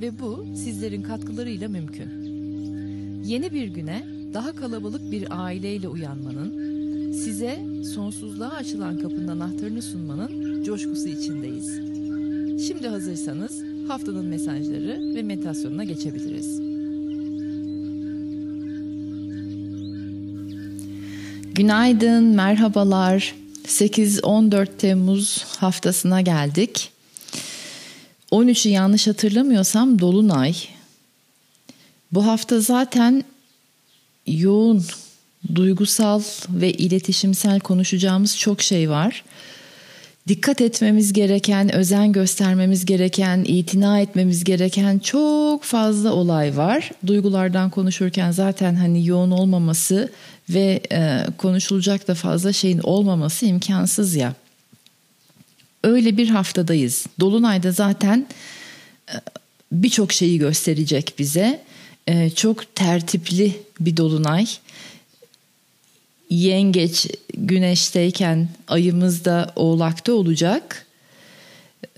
ve bu sizlerin katkılarıyla mümkün. Yeni bir güne daha kalabalık bir aileyle uyanmanın, size sonsuzluğa açılan kapının anahtarını sunmanın coşkusu içindeyiz. Şimdi hazırsanız haftanın mesajları ve meditasyonuna geçebiliriz. Günaydın, merhabalar. 8-14 Temmuz haftasına geldik. 13'ü yanlış hatırlamıyorsam Dolunay. Bu hafta zaten yoğun, duygusal ve iletişimsel konuşacağımız çok şey var. Dikkat etmemiz gereken, özen göstermemiz gereken, itina etmemiz gereken çok fazla olay var. Duygulardan konuşurken zaten hani yoğun olmaması ve e, konuşulacak da fazla şeyin olmaması imkansız ya. Öyle bir haftadayız. Dolunay'da zaten e, birçok şeyi gösterecek bize. E, çok tertipli bir dolunay. Yengeç güneşteyken ayımız da oğlakta olacak.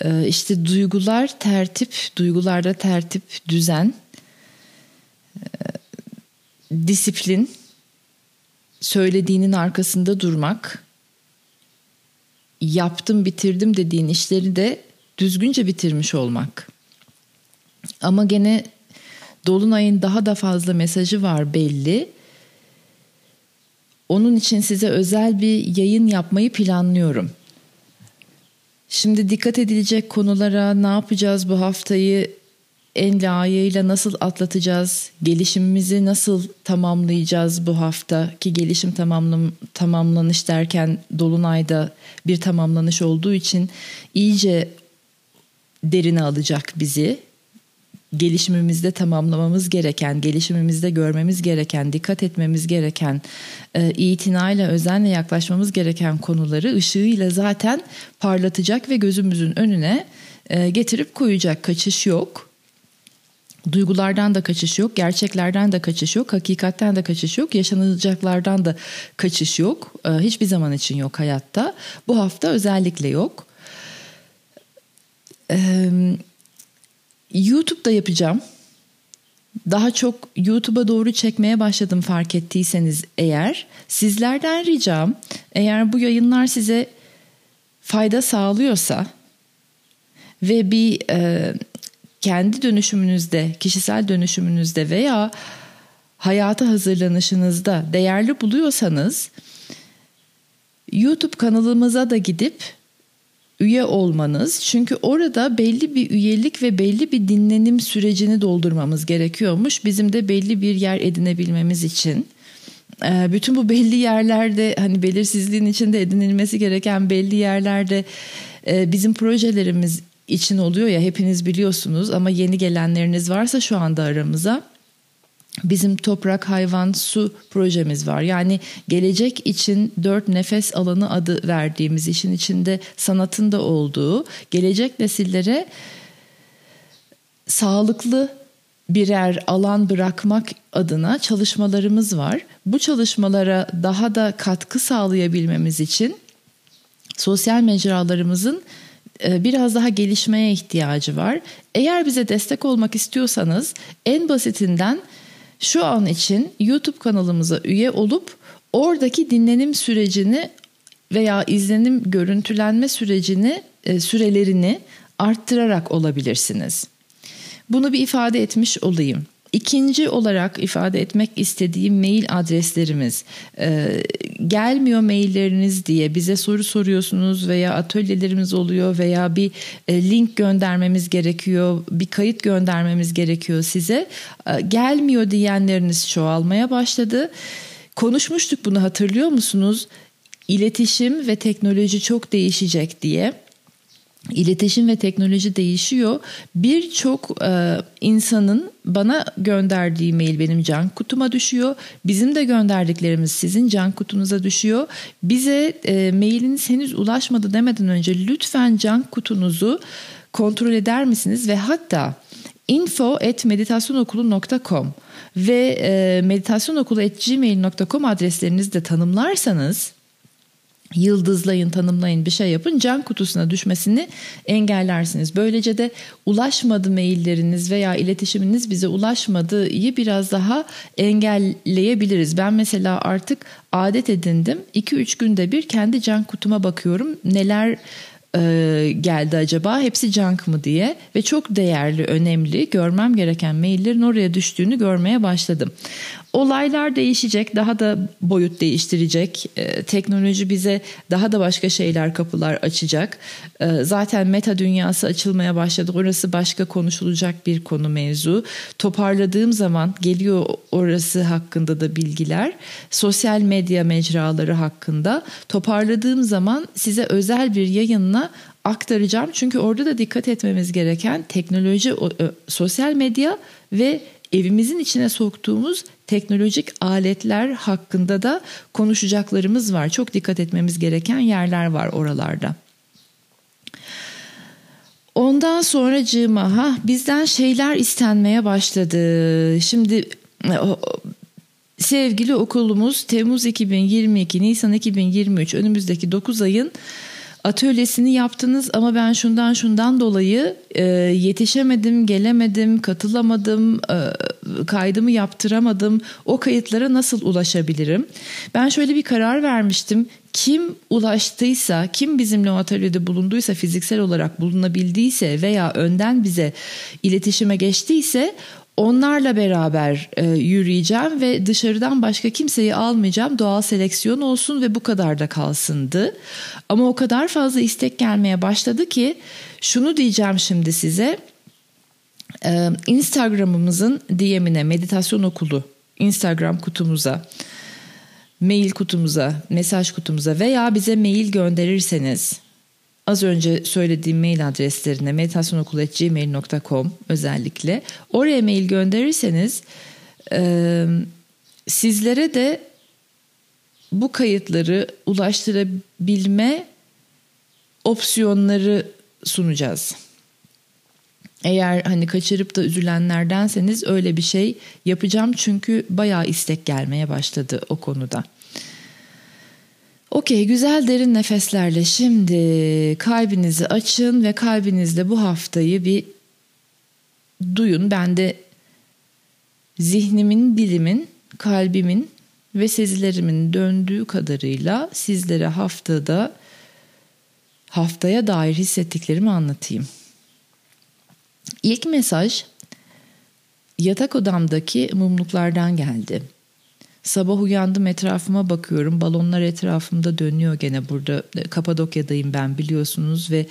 E, işte duygular tertip, duygularda tertip, düzen, disiplin, söylediğinin arkasında durmak, yaptım bitirdim dediğin işleri de düzgünce bitirmiş olmak. Ama gene Dolunay'ın daha da fazla mesajı var belli. Onun için size özel bir yayın yapmayı planlıyorum. Şimdi dikkat edilecek konulara ne yapacağız bu haftayı en layığıyla nasıl atlatacağız? Gelişimimizi nasıl tamamlayacağız bu hafta? Ki gelişim tamamlam tamamlanış derken Dolunay'da bir tamamlanış olduğu için iyice derine alacak bizi. Gelişimimizde tamamlamamız gereken, gelişimimizde görmemiz gereken, dikkat etmemiz gereken, e, itinayla, özenle yaklaşmamız gereken konuları ışığıyla zaten parlatacak ve gözümüzün önüne e, getirip koyacak. Kaçış yok Duygulardan da kaçış yok, gerçeklerden de kaçış yok, hakikatten de kaçış yok, yaşanacaklardan da kaçış yok. Ee, hiçbir zaman için yok hayatta. Bu hafta özellikle yok. Ee, YouTube'da yapacağım. Daha çok YouTube'a doğru çekmeye başladım fark ettiyseniz eğer. Sizlerden ricam eğer bu yayınlar size fayda sağlıyorsa ve bir e, kendi dönüşümünüzde, kişisel dönüşümünüzde veya hayata hazırlanışınızda değerli buluyorsanız YouTube kanalımıza da gidip üye olmanız. Çünkü orada belli bir üyelik ve belli bir dinlenim sürecini doldurmamız gerekiyormuş. Bizim de belli bir yer edinebilmemiz için. Ee, bütün bu belli yerlerde hani belirsizliğin içinde edinilmesi gereken belli yerlerde e, bizim projelerimiz için oluyor ya hepiniz biliyorsunuz ama yeni gelenleriniz varsa şu anda aramıza bizim toprak hayvan su projemiz var. Yani gelecek için dört nefes alanı adı verdiğimiz işin içinde sanatın da olduğu gelecek nesillere sağlıklı birer alan bırakmak adına çalışmalarımız var. Bu çalışmalara daha da katkı sağlayabilmemiz için sosyal mecralarımızın biraz daha gelişmeye ihtiyacı var. Eğer bize destek olmak istiyorsanız en basitinden şu an için YouTube kanalımıza üye olup oradaki dinlenim sürecini veya izlenim görüntülenme sürecini e, sürelerini arttırarak olabilirsiniz. Bunu bir ifade etmiş olayım. İkinci olarak ifade etmek istediğim mail adreslerimiz ee, gelmiyor mailleriniz diye bize soru soruyorsunuz veya atölyelerimiz oluyor veya bir e, link göndermemiz gerekiyor bir kayıt göndermemiz gerekiyor size. Ee, gelmiyor diyenleriniz çoğalmaya başladı. Konuşmuştuk bunu hatırlıyor musunuz? İletişim ve teknoloji çok değişecek diye İletişim ve teknoloji değişiyor. Birçok e, insanın bana gönderdiği mail benim can kutuma düşüyor. Bizim de gönderdiklerimiz sizin can kutunuza düşüyor. Bize e, mailiniz henüz ulaşmadı demeden önce lütfen can kutunuzu kontrol eder misiniz? Ve hatta info.meditasyonokulu.com ve e, meditasyonokulu.gmail.com adreslerinizi de tanımlarsanız yıldızlayın, tanımlayın, bir şey yapın can kutusuna düşmesini engellersiniz. Böylece de ulaşmadı mailleriniz veya iletişiminiz bize ulaşmadığı biraz daha engelleyebiliriz. Ben mesela artık adet edindim. 2-3 günde bir kendi can kutuma bakıyorum. Neler e, geldi acaba hepsi junk mı diye ve çok değerli önemli görmem gereken maillerin oraya düştüğünü görmeye başladım. Olaylar değişecek, daha da boyut değiştirecek. Ee, teknoloji bize daha da başka şeyler kapılar açacak. Ee, zaten meta dünyası açılmaya başladı. Orası başka konuşulacak bir konu mevzu. Toparladığım zaman geliyor orası hakkında da bilgiler. Sosyal medya mecraları hakkında toparladığım zaman size özel bir yayınla aktaracağım. Çünkü orada da dikkat etmemiz gereken teknoloji, sosyal medya ve evimizin içine soktuğumuz teknolojik aletler hakkında da konuşacaklarımız var. Çok dikkat etmemiz gereken yerler var oralarda. Ondan sonra cığıma ha bizden şeyler istenmeye başladı. Şimdi sevgili okulumuz Temmuz 2022, Nisan 2023 önümüzdeki 9 ayın atölyesini yaptınız ama ben şundan şundan dolayı e, yetişemedim, gelemedim, katılamadım, e, kaydımı yaptıramadım. O kayıtlara nasıl ulaşabilirim? Ben şöyle bir karar vermiştim. Kim ulaştıysa, kim bizimle o atölyede bulunduysa, fiziksel olarak bulunabildiyse veya önden bize iletişime geçtiyse onlarla beraber e, yürüyeceğim ve dışarıdan başka kimseyi almayacağım. Doğal seleksiyon olsun ve bu kadar da kalsındı. Ama o kadar fazla istek gelmeye başladı ki şunu diyeceğim şimdi size. E, Instagram'ımızın DM'ine meditasyon okulu Instagram kutumuza mail kutumuza, mesaj kutumuza veya bize mail gönderirseniz az önce söylediğim mail adreslerine meditasyonokulu.gmail.com özellikle oraya mail gönderirseniz e, sizlere de bu kayıtları ulaştırabilme opsiyonları sunacağız. Eğer hani kaçırıp da üzülenlerdenseniz öyle bir şey yapacağım çünkü bayağı istek gelmeye başladı o konuda. Okey güzel derin nefeslerle şimdi kalbinizi açın ve kalbinizle bu haftayı bir duyun. Ben de zihnimin, dilimin, kalbimin ve sezilerimin döndüğü kadarıyla sizlere haftada haftaya dair hissettiklerimi anlatayım. İlk mesaj yatak odamdaki mumluklardan geldi. Sabah uyandım etrafıma bakıyorum. Balonlar etrafımda dönüyor gene burada. Kapadokya'dayım ben biliyorsunuz ve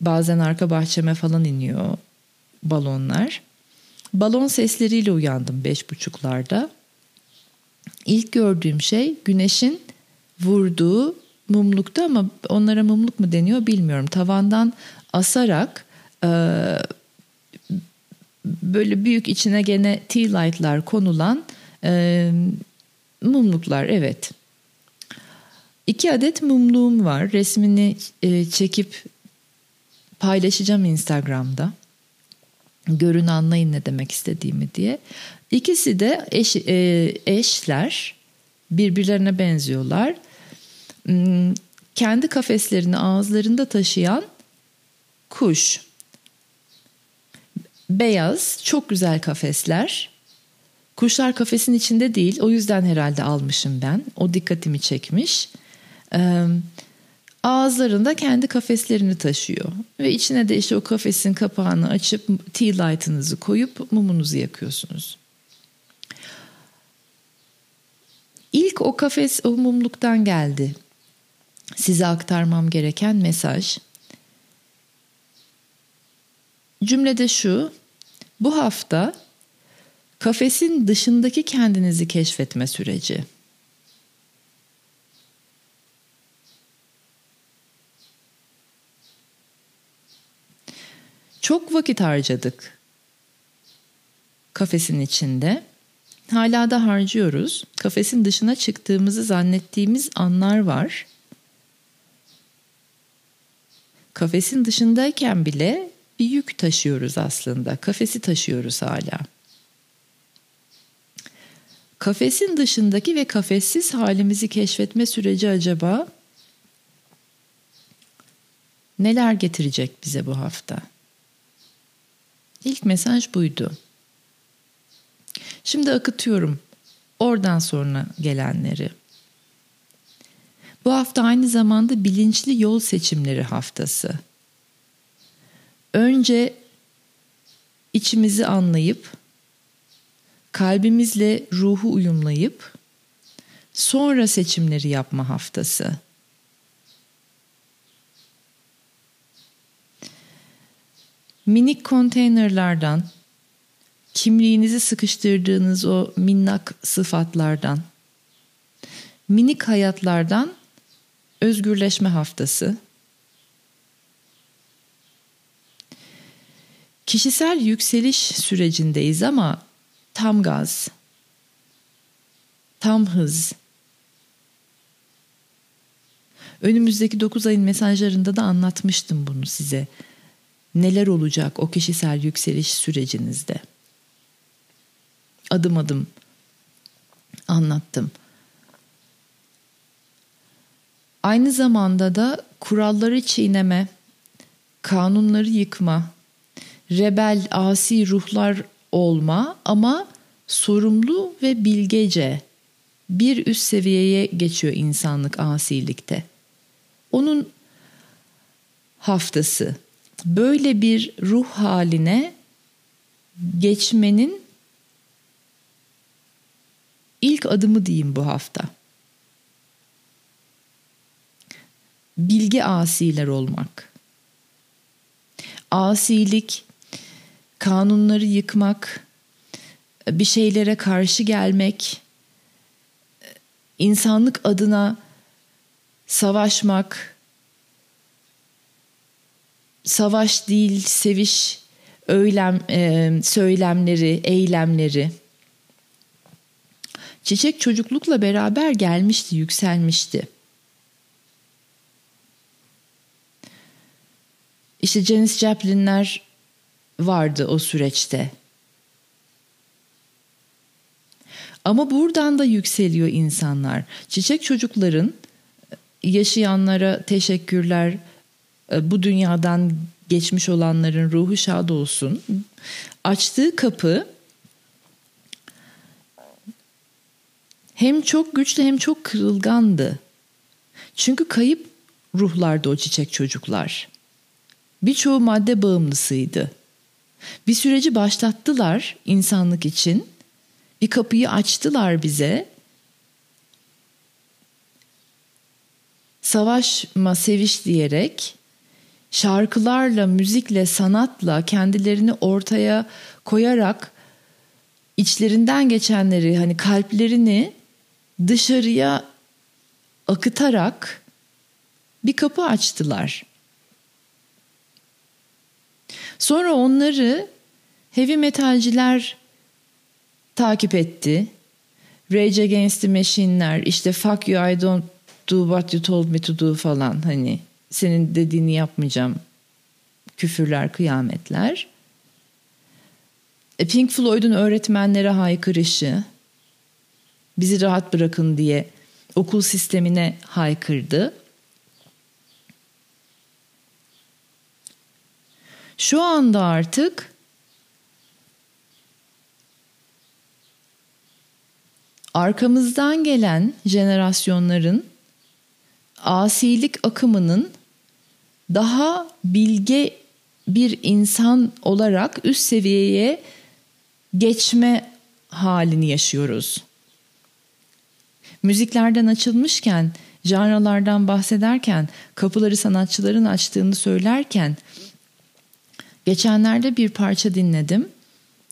bazen arka bahçeme falan iniyor balonlar. Balon sesleriyle uyandım beş buçuklarda. İlk gördüğüm şey güneşin vurduğu mumlukta ama onlara mumluk mu deniyor bilmiyorum. Tavandan asarak e, böyle büyük içine gene tea light'lar konulan e, mumluklar evet. İki adet mumluğum var. Resmini e, çekip paylaşacağım Instagram'da. Görün anlayın ne demek istediğimi diye. İkisi de eş, e, eşler. Birbirlerine benziyorlar. Hmm, kendi kafeslerini ağızlarında taşıyan kuş. Beyaz, çok güzel kafesler. Kuşlar kafesin içinde değil. O yüzden herhalde almışım ben. O dikkatimi çekmiş. Ee, ağızlarında kendi kafeslerini taşıyor. Ve içine de işte o kafesin kapağını açıp tea light'ınızı koyup mumunuzu yakıyorsunuz. İlk o kafes o mumluktan geldi. Size aktarmam gereken mesaj. Cümlede şu. Bu hafta Kafesin dışındaki kendinizi keşfetme süreci. Çok vakit harcadık kafesin içinde. Hala da harcıyoruz. Kafesin dışına çıktığımızı zannettiğimiz anlar var. Kafesin dışındayken bile bir yük taşıyoruz aslında. Kafesi taşıyoruz hala. Kafesin dışındaki ve kafessiz halimizi keşfetme süreci acaba neler getirecek bize bu hafta? İlk mesaj buydu. Şimdi akıtıyorum oradan sonra gelenleri. Bu hafta aynı zamanda bilinçli yol seçimleri haftası. Önce içimizi anlayıp kalbimizle ruhu uyumlayıp sonra seçimleri yapma haftası. Minik konteynerlardan, kimliğinizi sıkıştırdığınız o minnak sıfatlardan, minik hayatlardan özgürleşme haftası. Kişisel yükseliş sürecindeyiz ama tam gaz, tam hız. Önümüzdeki 9 ayın mesajlarında da anlatmıştım bunu size. Neler olacak o kişisel yükseliş sürecinizde? Adım adım anlattım. Aynı zamanda da kuralları çiğneme, kanunları yıkma, rebel, asi ruhlar olma ama sorumlu ve bilgece bir üst seviyeye geçiyor insanlık asilikte. Onun haftası böyle bir ruh haline geçmenin ilk adımı diyeyim bu hafta. Bilgi asiler olmak. Asilik kanunları yıkmak, bir şeylere karşı gelmek, insanlık adına savaşmak, savaş değil seviş öylem e, söylemleri, eylemleri çiçek çocuklukla beraber gelmişti, yükselmişti. İşte Janis Joplin'ler vardı o süreçte. Ama buradan da yükseliyor insanlar. Çiçek çocukların yaşayanlara teşekkürler. Bu dünyadan geçmiş olanların ruhu şad olsun. Açtığı kapı hem çok güçlü hem çok kırılgandı. Çünkü kayıp ruhlardı o çiçek çocuklar. Birçoğu madde bağımlısıydı. Bir süreci başlattılar insanlık için. Bir kapıyı açtılar bize. Savaşma, seviş diyerek şarkılarla, müzikle, sanatla kendilerini ortaya koyarak içlerinden geçenleri hani kalplerini dışarıya akıtarak bir kapı açtılar. Sonra onları heavy metalciler takip etti. Rage Against the Machine'ler işte fuck you I don't do what you told me to do falan hani senin dediğini yapmayacağım küfürler kıyametler. E, Pink Floyd'un öğretmenlere haykırışı bizi rahat bırakın diye okul sistemine haykırdı. Şu anda artık arkamızdan gelen jenerasyonların asilik akımının daha bilge bir insan olarak üst seviyeye geçme halini yaşıyoruz. Müziklerden açılmışken, janralardan bahsederken, kapıları sanatçıların açtığını söylerken Geçenlerde bir parça dinledim.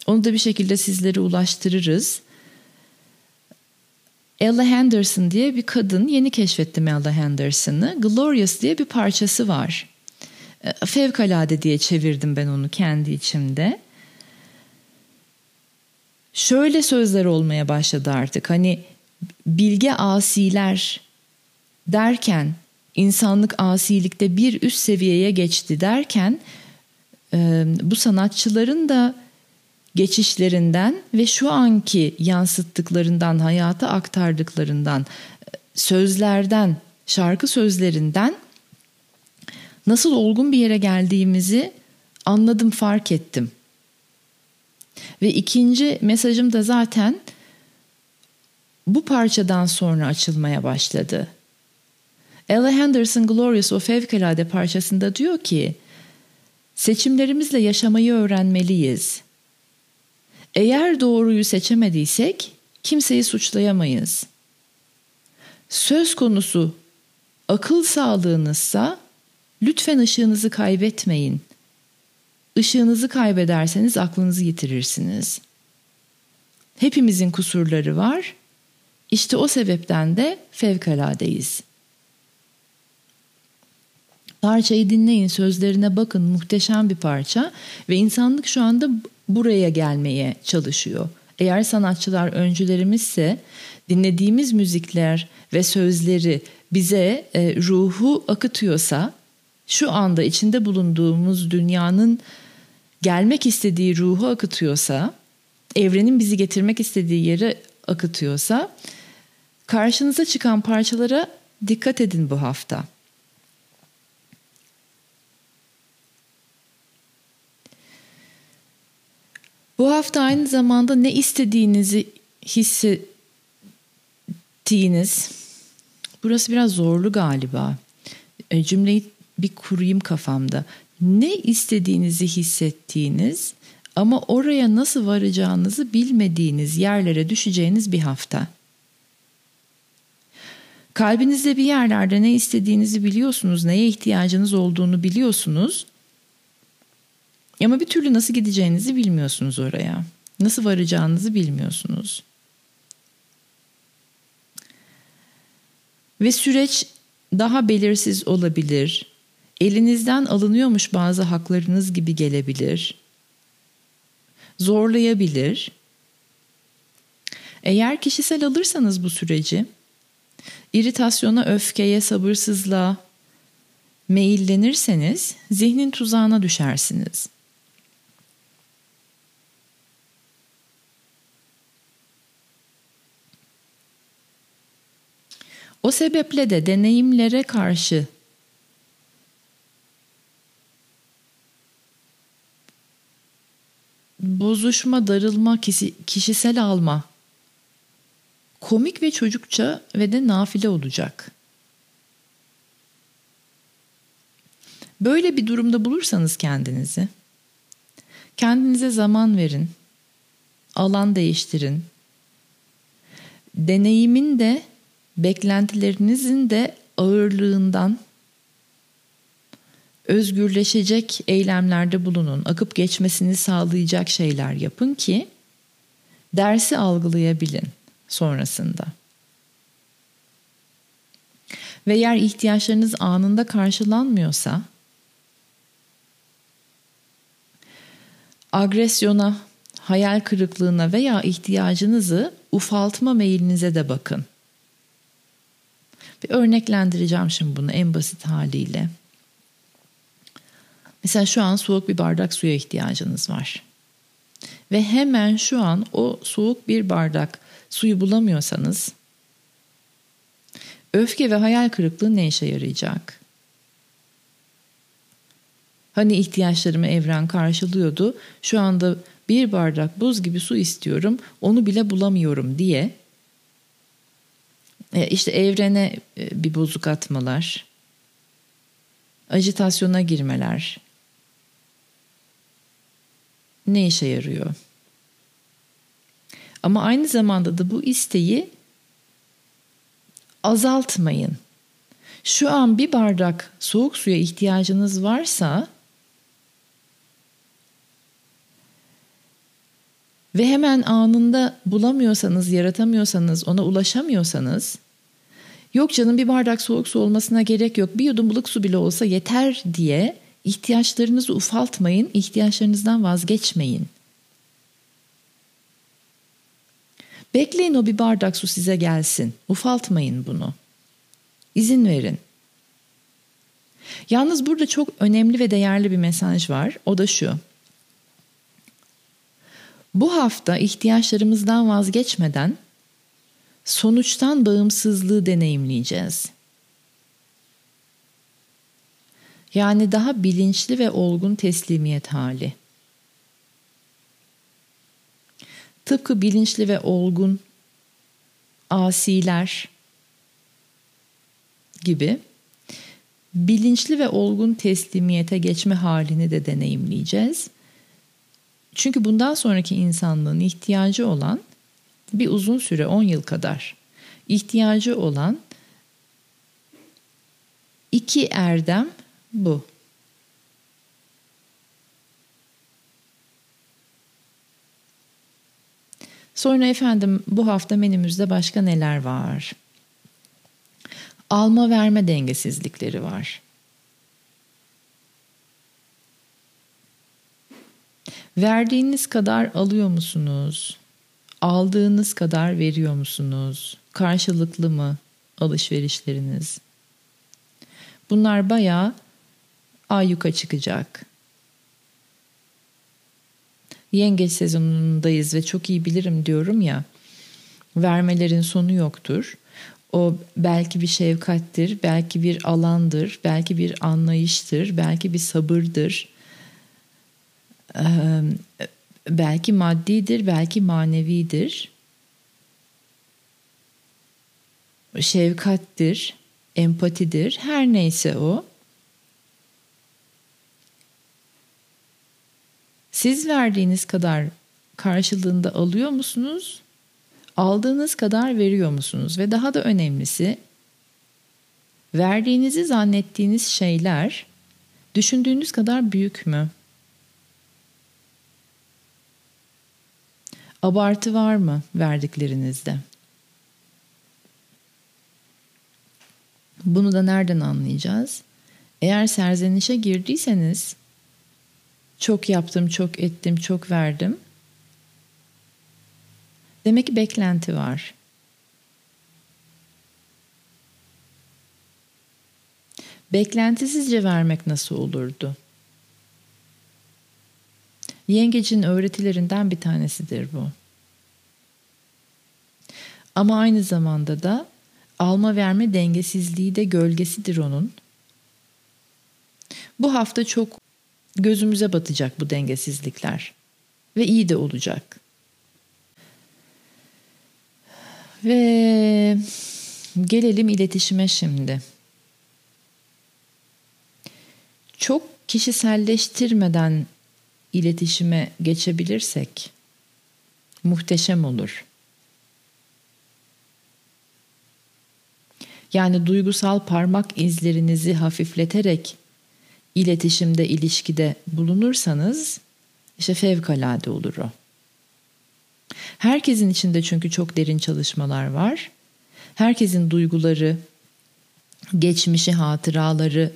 Onu da bir şekilde sizlere ulaştırırız. Ella Henderson diye bir kadın yeni keşfettim Ella Henderson'ı. Glorious diye bir parçası var. E, fevkalade diye çevirdim ben onu kendi içimde. Şöyle sözler olmaya başladı artık. Hani bilge asiler derken insanlık asilikte bir üst seviyeye geçti derken bu sanatçıların da geçişlerinden ve şu anki yansıttıklarından, hayata aktardıklarından, sözlerden, şarkı sözlerinden nasıl olgun bir yere geldiğimizi anladım, fark ettim. Ve ikinci mesajım da zaten bu parçadan sonra açılmaya başladı. Ella Henderson Glorious o fevkalade parçasında diyor ki seçimlerimizle yaşamayı öğrenmeliyiz. Eğer doğruyu seçemediysek kimseyi suçlayamayız. Söz konusu akıl sağlığınızsa lütfen ışığınızı kaybetmeyin. Işığınızı kaybederseniz aklınızı yitirirsiniz. Hepimizin kusurları var. İşte o sebepten de fevkaladeyiz. Parçayı dinleyin, sözlerine bakın. Muhteşem bir parça ve insanlık şu anda buraya gelmeye çalışıyor. Eğer sanatçılar öncülerimizse dinlediğimiz müzikler ve sözleri bize e, ruhu akıtıyorsa şu anda içinde bulunduğumuz dünyanın gelmek istediği ruhu akıtıyorsa, evrenin bizi getirmek istediği yere akıtıyorsa karşınıza çıkan parçalara dikkat edin bu hafta. Bu hafta aynı zamanda ne istediğinizi hissettiğiniz, burası biraz zorlu galiba. E, cümleyi bir kurayım kafamda. Ne istediğinizi hissettiğiniz ama oraya nasıl varacağınızı bilmediğiniz yerlere düşeceğiniz bir hafta. Kalbinizde bir yerlerde ne istediğinizi biliyorsunuz, neye ihtiyacınız olduğunu biliyorsunuz ama bir türlü nasıl gideceğinizi bilmiyorsunuz oraya. Nasıl varacağınızı bilmiyorsunuz. Ve süreç daha belirsiz olabilir. Elinizden alınıyormuş bazı haklarınız gibi gelebilir. Zorlayabilir. Eğer kişisel alırsanız bu süreci, iritasyona, öfkeye, sabırsızlığa meyillenirseniz zihnin tuzağına düşersiniz.'' O sebeple de deneyimlere karşı bozuşma, darılma, kişisel alma komik ve çocukça ve de nafile olacak. Böyle bir durumda bulursanız kendinizi kendinize zaman verin. Alan değiştirin. Deneyimin de beklentilerinizin de ağırlığından özgürleşecek eylemlerde bulunun. Akıp geçmesini sağlayacak şeyler yapın ki dersi algılayabilin sonrasında. Ve eğer ihtiyaçlarınız anında karşılanmıyorsa agresyona, hayal kırıklığına veya ihtiyacınızı ufaltma meylinize de bakın. Bir örneklendireceğim şimdi bunu en basit haliyle. Mesela şu an soğuk bir bardak suya ihtiyacınız var. Ve hemen şu an o soğuk bir bardak suyu bulamıyorsanız öfke ve hayal kırıklığı ne işe yarayacak? Hani ihtiyaçlarımı evren karşılıyordu. Şu anda bir bardak buz gibi su istiyorum. Onu bile bulamıyorum diye işte evrene e, bir bozuk atmalar, ajitasyona girmeler ne işe yarıyor? Ama aynı zamanda da bu isteği azaltmayın. Şu an bir bardak soğuk suya ihtiyacınız varsa ve hemen anında bulamıyorsanız, yaratamıyorsanız, ona ulaşamıyorsanız yok canım bir bardak soğuk su olmasına gerek yok. Bir yudum ılık su bile olsa yeter diye ihtiyaçlarınızı ufaltmayın, ihtiyaçlarınızdan vazgeçmeyin. Bekleyin o bir bardak su size gelsin. Ufaltmayın bunu. İzin verin. Yalnız burada çok önemli ve değerli bir mesaj var. O da şu. Bu hafta ihtiyaçlarımızdan vazgeçmeden sonuçtan bağımsızlığı deneyimleyeceğiz. Yani daha bilinçli ve olgun teslimiyet hali. Tıpkı bilinçli ve olgun asiler gibi bilinçli ve olgun teslimiyete geçme halini de deneyimleyeceğiz. Çünkü bundan sonraki insanlığın ihtiyacı olan bir uzun süre 10 yıl kadar ihtiyacı olan iki erdem bu. Sonra efendim bu hafta menümüzde başka neler var? Alma verme dengesizlikleri var. Verdiğiniz kadar alıyor musunuz? Aldığınız kadar veriyor musunuz? Karşılıklı mı alışverişleriniz? Bunlar bayağı ayyuka çıkacak. Yengeç sezonundayız ve çok iyi bilirim diyorum ya. Vermelerin sonu yoktur. O belki bir şefkattir, belki bir alandır, belki bir anlayıştır, belki bir sabırdır. Belki maddidir, belki manevidir. Şefkattir, empatidir, her neyse o. Siz verdiğiniz kadar karşılığında alıyor musunuz? Aldığınız kadar veriyor musunuz? Ve daha da önemlisi verdiğinizi zannettiğiniz şeyler düşündüğünüz kadar büyük mü? Abartı var mı verdiklerinizde? Bunu da nereden anlayacağız? Eğer serzenişe girdiyseniz çok yaptım, çok ettim, çok verdim. Demek ki beklenti var. Beklentisizce vermek nasıl olurdu? Yengecin öğretilerinden bir tanesidir bu. Ama aynı zamanda da alma verme dengesizliği de gölgesidir onun. Bu hafta çok gözümüze batacak bu dengesizlikler ve iyi de olacak. Ve gelelim iletişime şimdi. Çok kişiselleştirmeden iletişime geçebilirsek muhteşem olur. Yani duygusal parmak izlerinizi hafifleterek iletişimde, ilişkide bulunursanız işte fevkalade olur o. Herkesin içinde çünkü çok derin çalışmalar var. Herkesin duyguları, geçmişi, hatıraları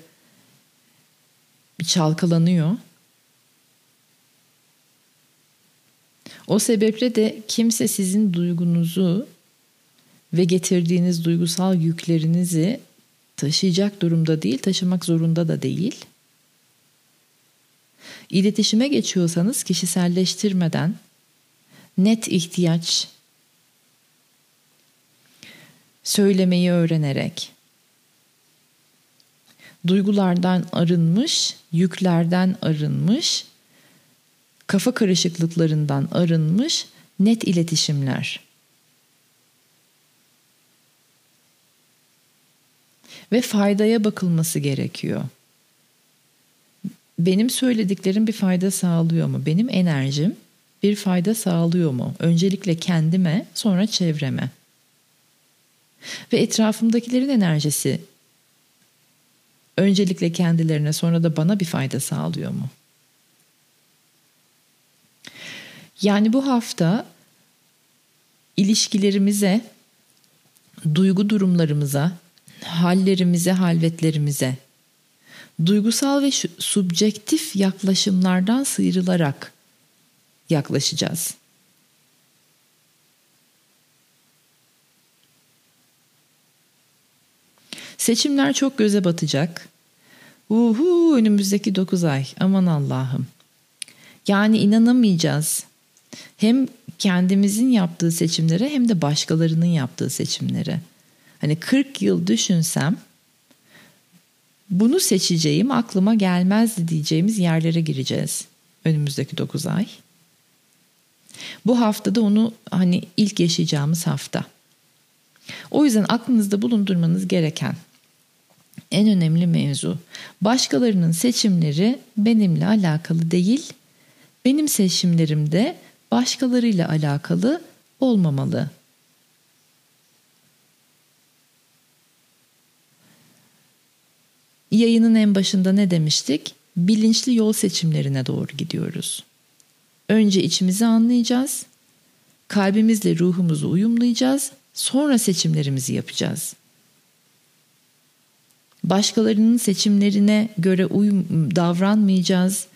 çalkalanıyor. O sebeple de kimse sizin duygunuzu ve getirdiğiniz duygusal yüklerinizi taşıyacak durumda değil, taşımak zorunda da değil. İletişime geçiyorsanız kişiselleştirmeden net ihtiyaç söylemeyi öğrenerek duygulardan arınmış, yüklerden arınmış, kafa karışıklıklarından arınmış net iletişimler. Ve faydaya bakılması gerekiyor benim söylediklerim bir fayda sağlıyor mu? Benim enerjim bir fayda sağlıyor mu? Öncelikle kendime, sonra çevreme. Ve etrafımdakilerin enerjisi öncelikle kendilerine, sonra da bana bir fayda sağlıyor mu? Yani bu hafta ilişkilerimize, duygu durumlarımıza, hallerimize, halvetlerimize duygusal ve subjektif yaklaşımlardan sıyrılarak yaklaşacağız. Seçimler çok göze batacak. Uhu önümüzdeki 9 ay aman Allah'ım. Yani inanamayacağız. Hem kendimizin yaptığı seçimlere hem de başkalarının yaptığı seçimlere. Hani 40 yıl düşünsem bunu seçeceğim aklıma gelmezdi diyeceğimiz yerlere gireceğiz önümüzdeki 9 ay. Bu haftada onu hani ilk yaşayacağımız hafta. O yüzden aklınızda bulundurmanız gereken en önemli mevzu başkalarının seçimleri benimle alakalı değil, benim seçimlerim de başkalarıyla alakalı olmamalı. Yayının en başında ne demiştik? Bilinçli yol seçimlerine doğru gidiyoruz. Önce içimizi anlayacağız, kalbimizle ruhumuzu uyumlayacağız, sonra seçimlerimizi yapacağız. Başkalarının seçimlerine göre uyum davranmayacağız.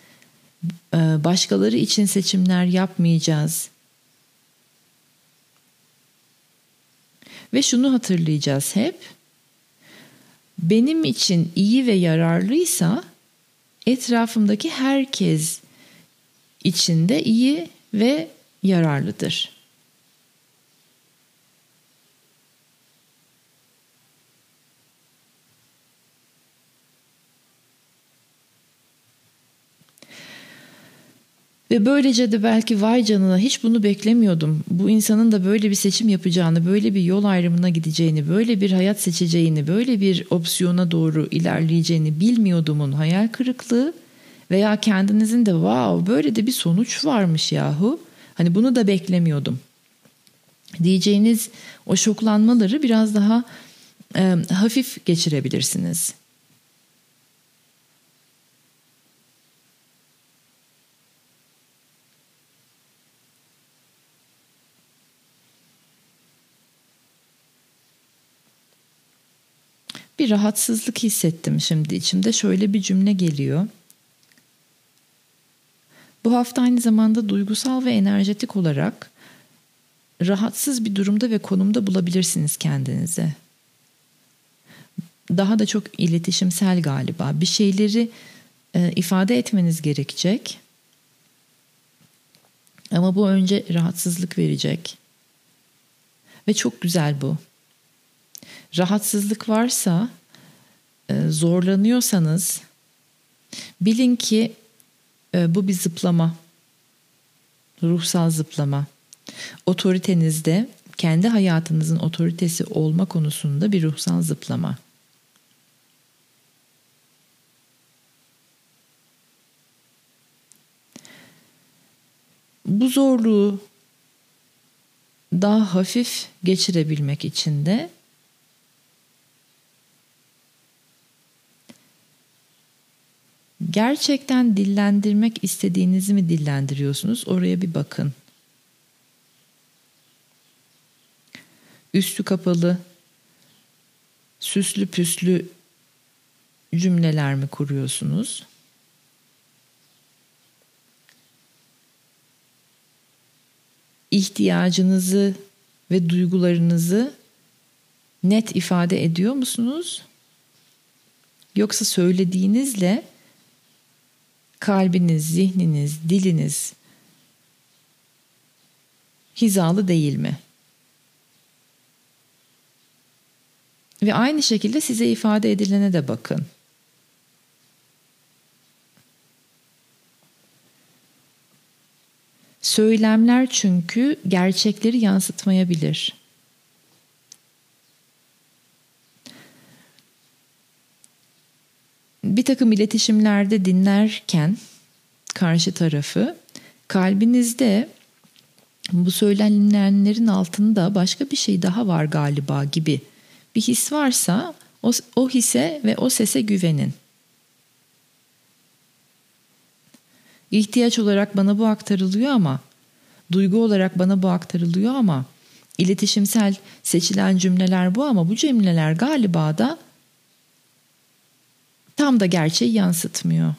Ee, başkaları için seçimler yapmayacağız. Ve şunu hatırlayacağız hep. Benim için iyi ve yararlıysa etrafımdaki herkes için de iyi ve yararlıdır. Ve böylece de belki vay canına hiç bunu beklemiyordum. Bu insanın da böyle bir seçim yapacağını, böyle bir yol ayrımına gideceğini, böyle bir hayat seçeceğini, böyle bir opsiyona doğru ilerleyeceğini bilmiyordumun hayal kırıklığı veya kendinizin de wow böyle de bir sonuç varmış yahu. Hani bunu da beklemiyordum. Diyeceğiniz o şoklanmaları biraz daha e, hafif geçirebilirsiniz. Bir rahatsızlık hissettim şimdi içimde. Şöyle bir cümle geliyor. Bu hafta aynı zamanda duygusal ve enerjetik olarak rahatsız bir durumda ve konumda bulabilirsiniz kendinizi. Daha da çok iletişimsel galiba. Bir şeyleri e, ifade etmeniz gerekecek. Ama bu önce rahatsızlık verecek. Ve çok güzel bu rahatsızlık varsa, e, zorlanıyorsanız bilin ki e, bu bir zıplama. Ruhsal zıplama. Otoritenizde kendi hayatınızın otoritesi olma konusunda bir ruhsal zıplama. Bu zorluğu daha hafif geçirebilmek için de Gerçekten dillendirmek istediğinizi mi dillendiriyorsunuz? Oraya bir bakın. Üstü kapalı, süslü püslü cümleler mi kuruyorsunuz? İhtiyacınızı ve duygularınızı net ifade ediyor musunuz? Yoksa söylediğinizle kalbiniz, zihniniz, diliniz hizalı değil mi? Ve aynı şekilde size ifade edilene de bakın. Söylemler çünkü gerçekleri yansıtmayabilir. Bir takım iletişimlerde dinlerken karşı tarafı kalbinizde bu söylenenlerin altında başka bir şey daha var galiba gibi bir his varsa o, o hisse ve o sese güvenin. İhtiyaç olarak bana bu aktarılıyor ama duygu olarak bana bu aktarılıyor ama iletişimsel seçilen cümleler bu ama bu cümleler galiba da tam da gerçeği yansıtmıyor.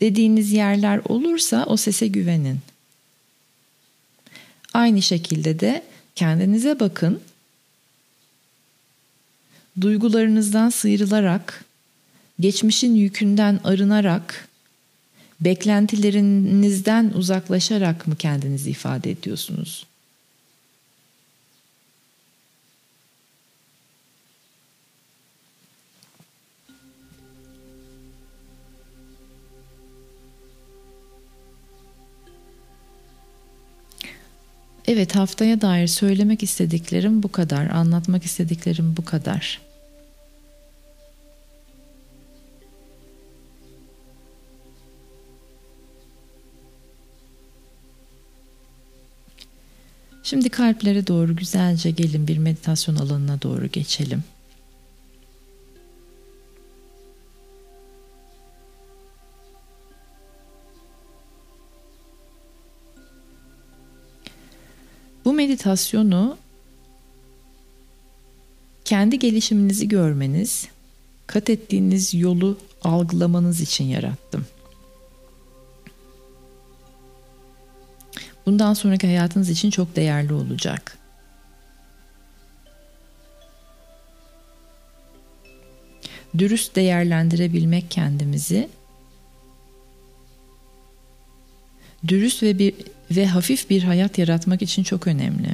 Dediğiniz yerler olursa o sese güvenin. Aynı şekilde de kendinize bakın. Duygularınızdan sıyrılarak, geçmişin yükünden arınarak, beklentilerinizden uzaklaşarak mı kendinizi ifade ediyorsunuz? Evet haftaya dair söylemek istediklerim bu kadar, anlatmak istediklerim bu kadar. Şimdi kalplere doğru güzelce gelin bir meditasyon alanına doğru geçelim. Meditasyonu kendi gelişiminizi görmeniz, kat ettiğiniz yolu algılamanız için yarattım. Bundan sonraki hayatınız için çok değerli olacak. Dürüst değerlendirebilmek kendimizi dürüst ve bir ve hafif bir hayat yaratmak için çok önemli.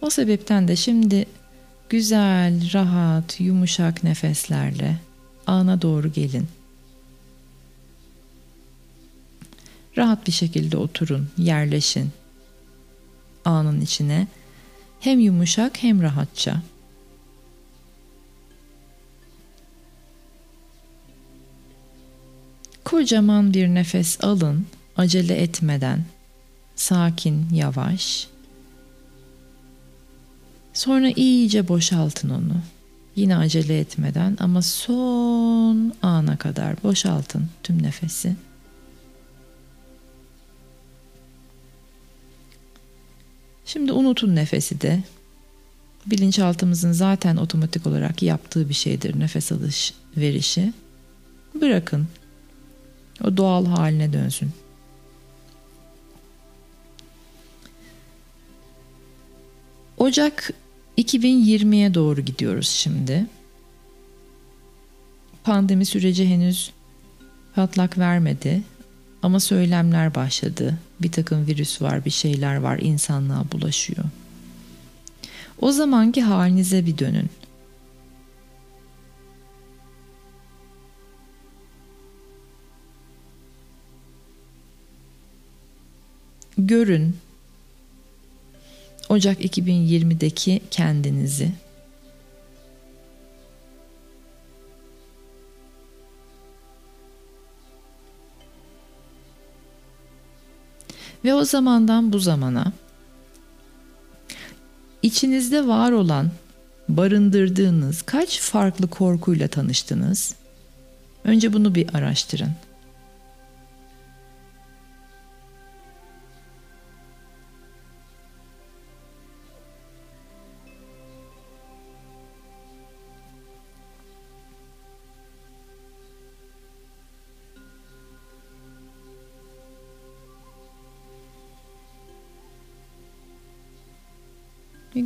O sebepten de şimdi güzel, rahat, yumuşak nefeslerle ana doğru gelin. Rahat bir şekilde oturun, yerleşin. Anın içine hem yumuşak hem rahatça. Kocaman bir nefes alın, acele etmeden. Sakin, yavaş. Sonra iyice boşaltın onu. Yine acele etmeden ama son ana kadar boşaltın tüm nefesi. Şimdi unutun nefesi de. Bilinçaltımızın zaten otomatik olarak yaptığı bir şeydir nefes alış verişi. Bırakın. O doğal haline dönsün. Ocak 2020'ye doğru gidiyoruz şimdi. Pandemi süreci henüz patlak vermedi ama söylemler başladı. Bir takım virüs var, bir şeyler var, insanlığa bulaşıyor. O zamanki halinize bir dönün. Görün, Ocak 2020'deki kendinizi ve o zamandan bu zamana içinizde var olan barındırdığınız kaç farklı korkuyla tanıştınız? Önce bunu bir araştırın.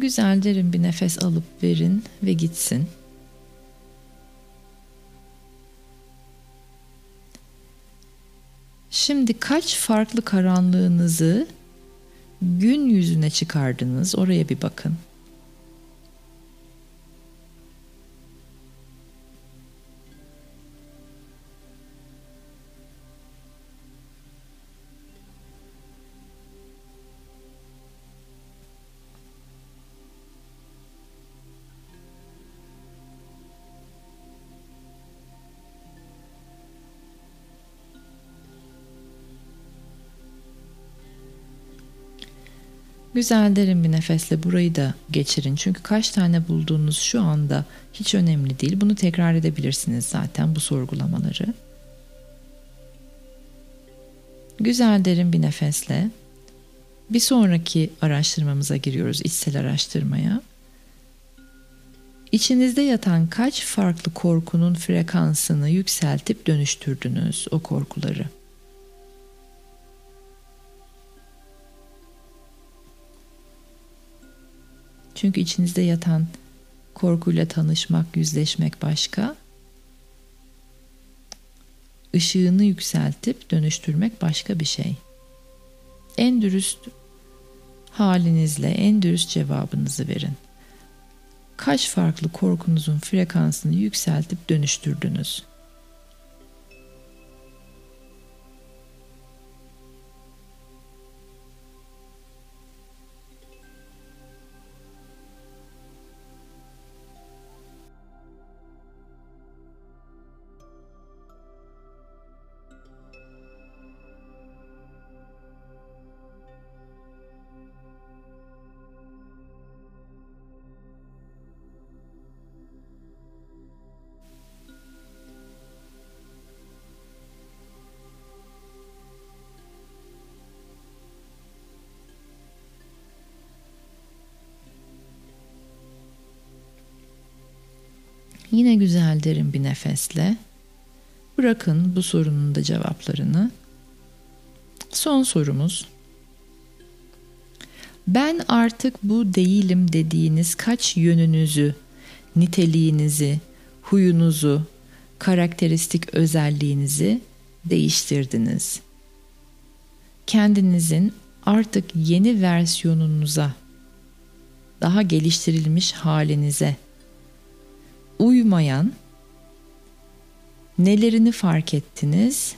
Güzel derin bir nefes alıp verin ve gitsin. Şimdi kaç farklı karanlığınızı gün yüzüne çıkardınız? Oraya bir bakın. Güzel derin bir nefesle burayı da geçirin. Çünkü kaç tane bulduğunuz şu anda hiç önemli değil. Bunu tekrar edebilirsiniz zaten bu sorgulamaları. Güzel derin bir nefesle Bir sonraki araştırmamıza giriyoruz, içsel araştırmaya. İçinizde yatan kaç farklı korkunun frekansını yükseltip dönüştürdünüz o korkuları? Çünkü içinizde yatan korkuyla tanışmak, yüzleşmek başka. Işığını yükseltip dönüştürmek başka bir şey. En dürüst halinizle en dürüst cevabınızı verin. Kaç farklı korkunuzun frekansını yükseltip dönüştürdünüz? Yine güzel derin bir nefesle bırakın bu sorunun da cevaplarını. Son sorumuz. Ben artık bu değilim dediğiniz kaç yönünüzü, niteliğinizi, huyunuzu, karakteristik özelliğinizi değiştirdiniz. Kendinizin artık yeni versiyonunuza, daha geliştirilmiş halinize uymayan nelerini fark ettiniz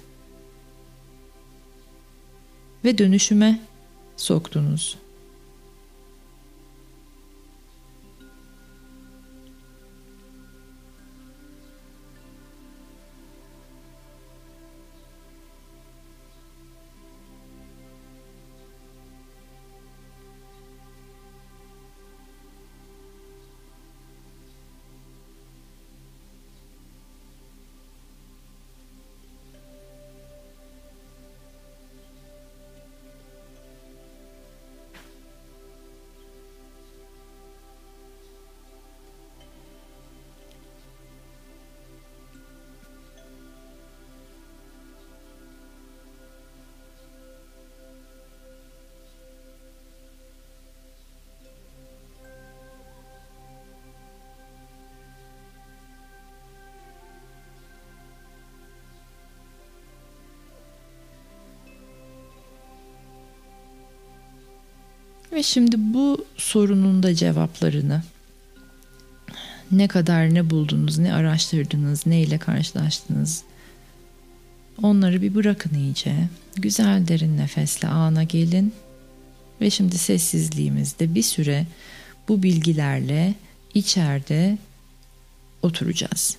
ve dönüşüme soktunuz. Ve şimdi bu sorunun da cevaplarını ne kadar ne buldunuz, ne araştırdınız, ne ile karşılaştınız onları bir bırakın iyice. Güzel derin nefesle ana gelin ve şimdi sessizliğimizde bir süre bu bilgilerle içeride oturacağız.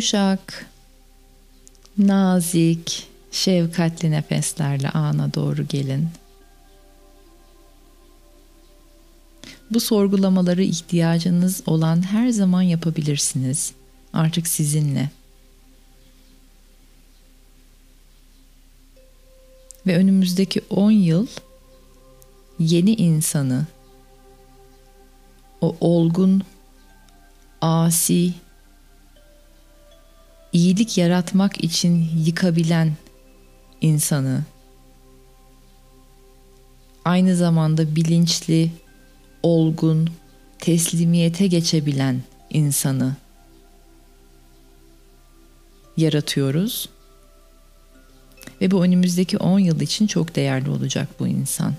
Yumuşak, nazik, şefkatli nefeslerle ana doğru gelin. Bu sorgulamaları ihtiyacınız olan her zaman yapabilirsiniz. Artık sizinle. Ve önümüzdeki 10 yıl yeni insanı o olgun, asi, iyilik yaratmak için yıkabilen insanı aynı zamanda bilinçli, olgun, teslimiyete geçebilen insanı yaratıyoruz. Ve bu önümüzdeki 10 yıl için çok değerli olacak bu insan.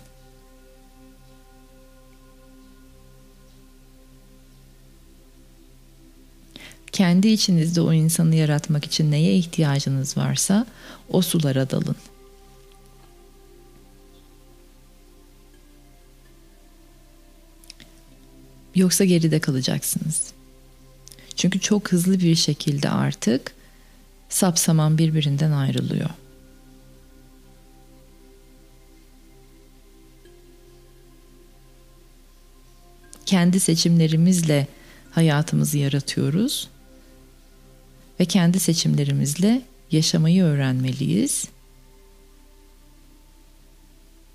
Kendi içinizde o insanı yaratmak için neye ihtiyacınız varsa o sulara dalın. Yoksa geride kalacaksınız. Çünkü çok hızlı bir şekilde artık sapsaman birbirinden ayrılıyor. Kendi seçimlerimizle hayatımızı yaratıyoruz ve kendi seçimlerimizle yaşamayı öğrenmeliyiz.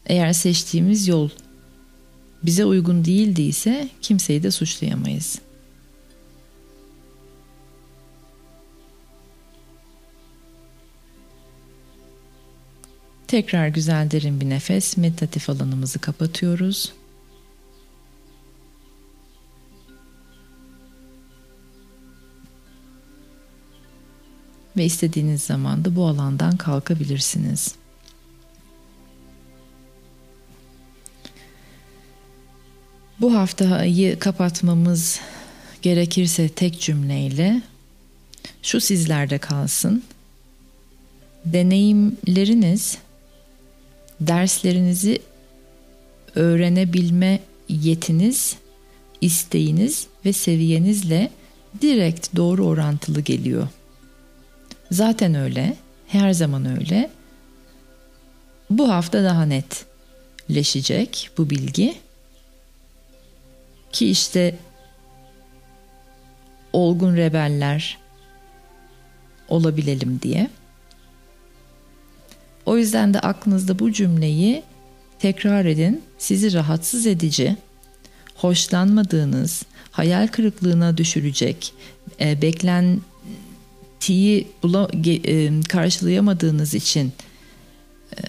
Eğer seçtiğimiz yol bize uygun değildiyse kimseyi de suçlayamayız. Tekrar güzel derin bir nefes, meditatif alanımızı kapatıyoruz. Ve istediğiniz zaman da bu alandan kalkabilirsiniz. Bu haftayı kapatmamız gerekirse tek cümleyle şu sizlerde kalsın. Deneyimleriniz derslerinizi öğrenebilme yetiniz, isteğiniz ve seviyenizle direkt doğru orantılı geliyor. Zaten öyle, her zaman öyle. Bu hafta daha netleşecek bu bilgi. Ki işte olgun rebeller olabilelim diye. O yüzden de aklınızda bu cümleyi tekrar edin. Sizi rahatsız edici, hoşlanmadığınız, hayal kırıklığına düşürecek, e, beklentiyi bula, e, karşılayamadığınız için e,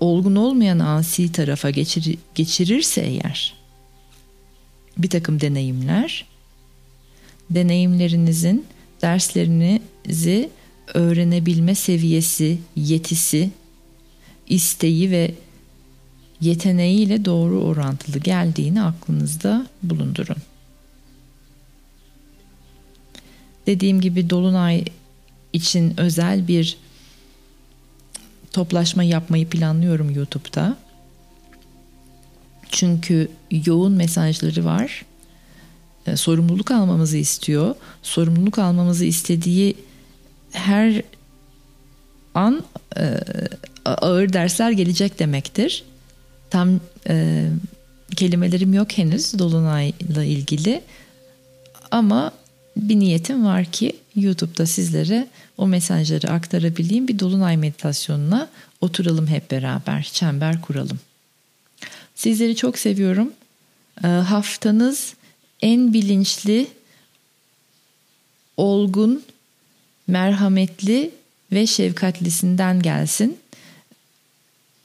olgun olmayan asi tarafa geçir, geçirirse eğer bir takım deneyimler deneyimlerinizin derslerinizi öğrenebilme seviyesi, yetisi, isteği ve yeteneğiyle doğru orantılı geldiğini aklınızda bulundurun. Dediğim gibi dolunay için özel bir toplaşma yapmayı planlıyorum YouTube'da. Çünkü yoğun mesajları var. E, sorumluluk almamızı istiyor. Sorumluluk almamızı istediği her an e, ağır dersler gelecek demektir. Tam e, kelimelerim yok henüz Dolunay'la ilgili. Ama bir niyetim var ki YouTube'da sizlere o mesajları aktarabileyim. Bir Dolunay meditasyonuna oturalım hep beraber, çember kuralım. Sizleri çok seviyorum. E, haftanız en bilinçli, olgun, merhametli ve şefkatlisinden gelsin.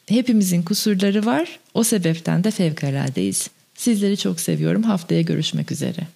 Hepimizin kusurları var. O sebepten de fevkaladeyiz. Sizleri çok seviyorum. Haftaya görüşmek üzere.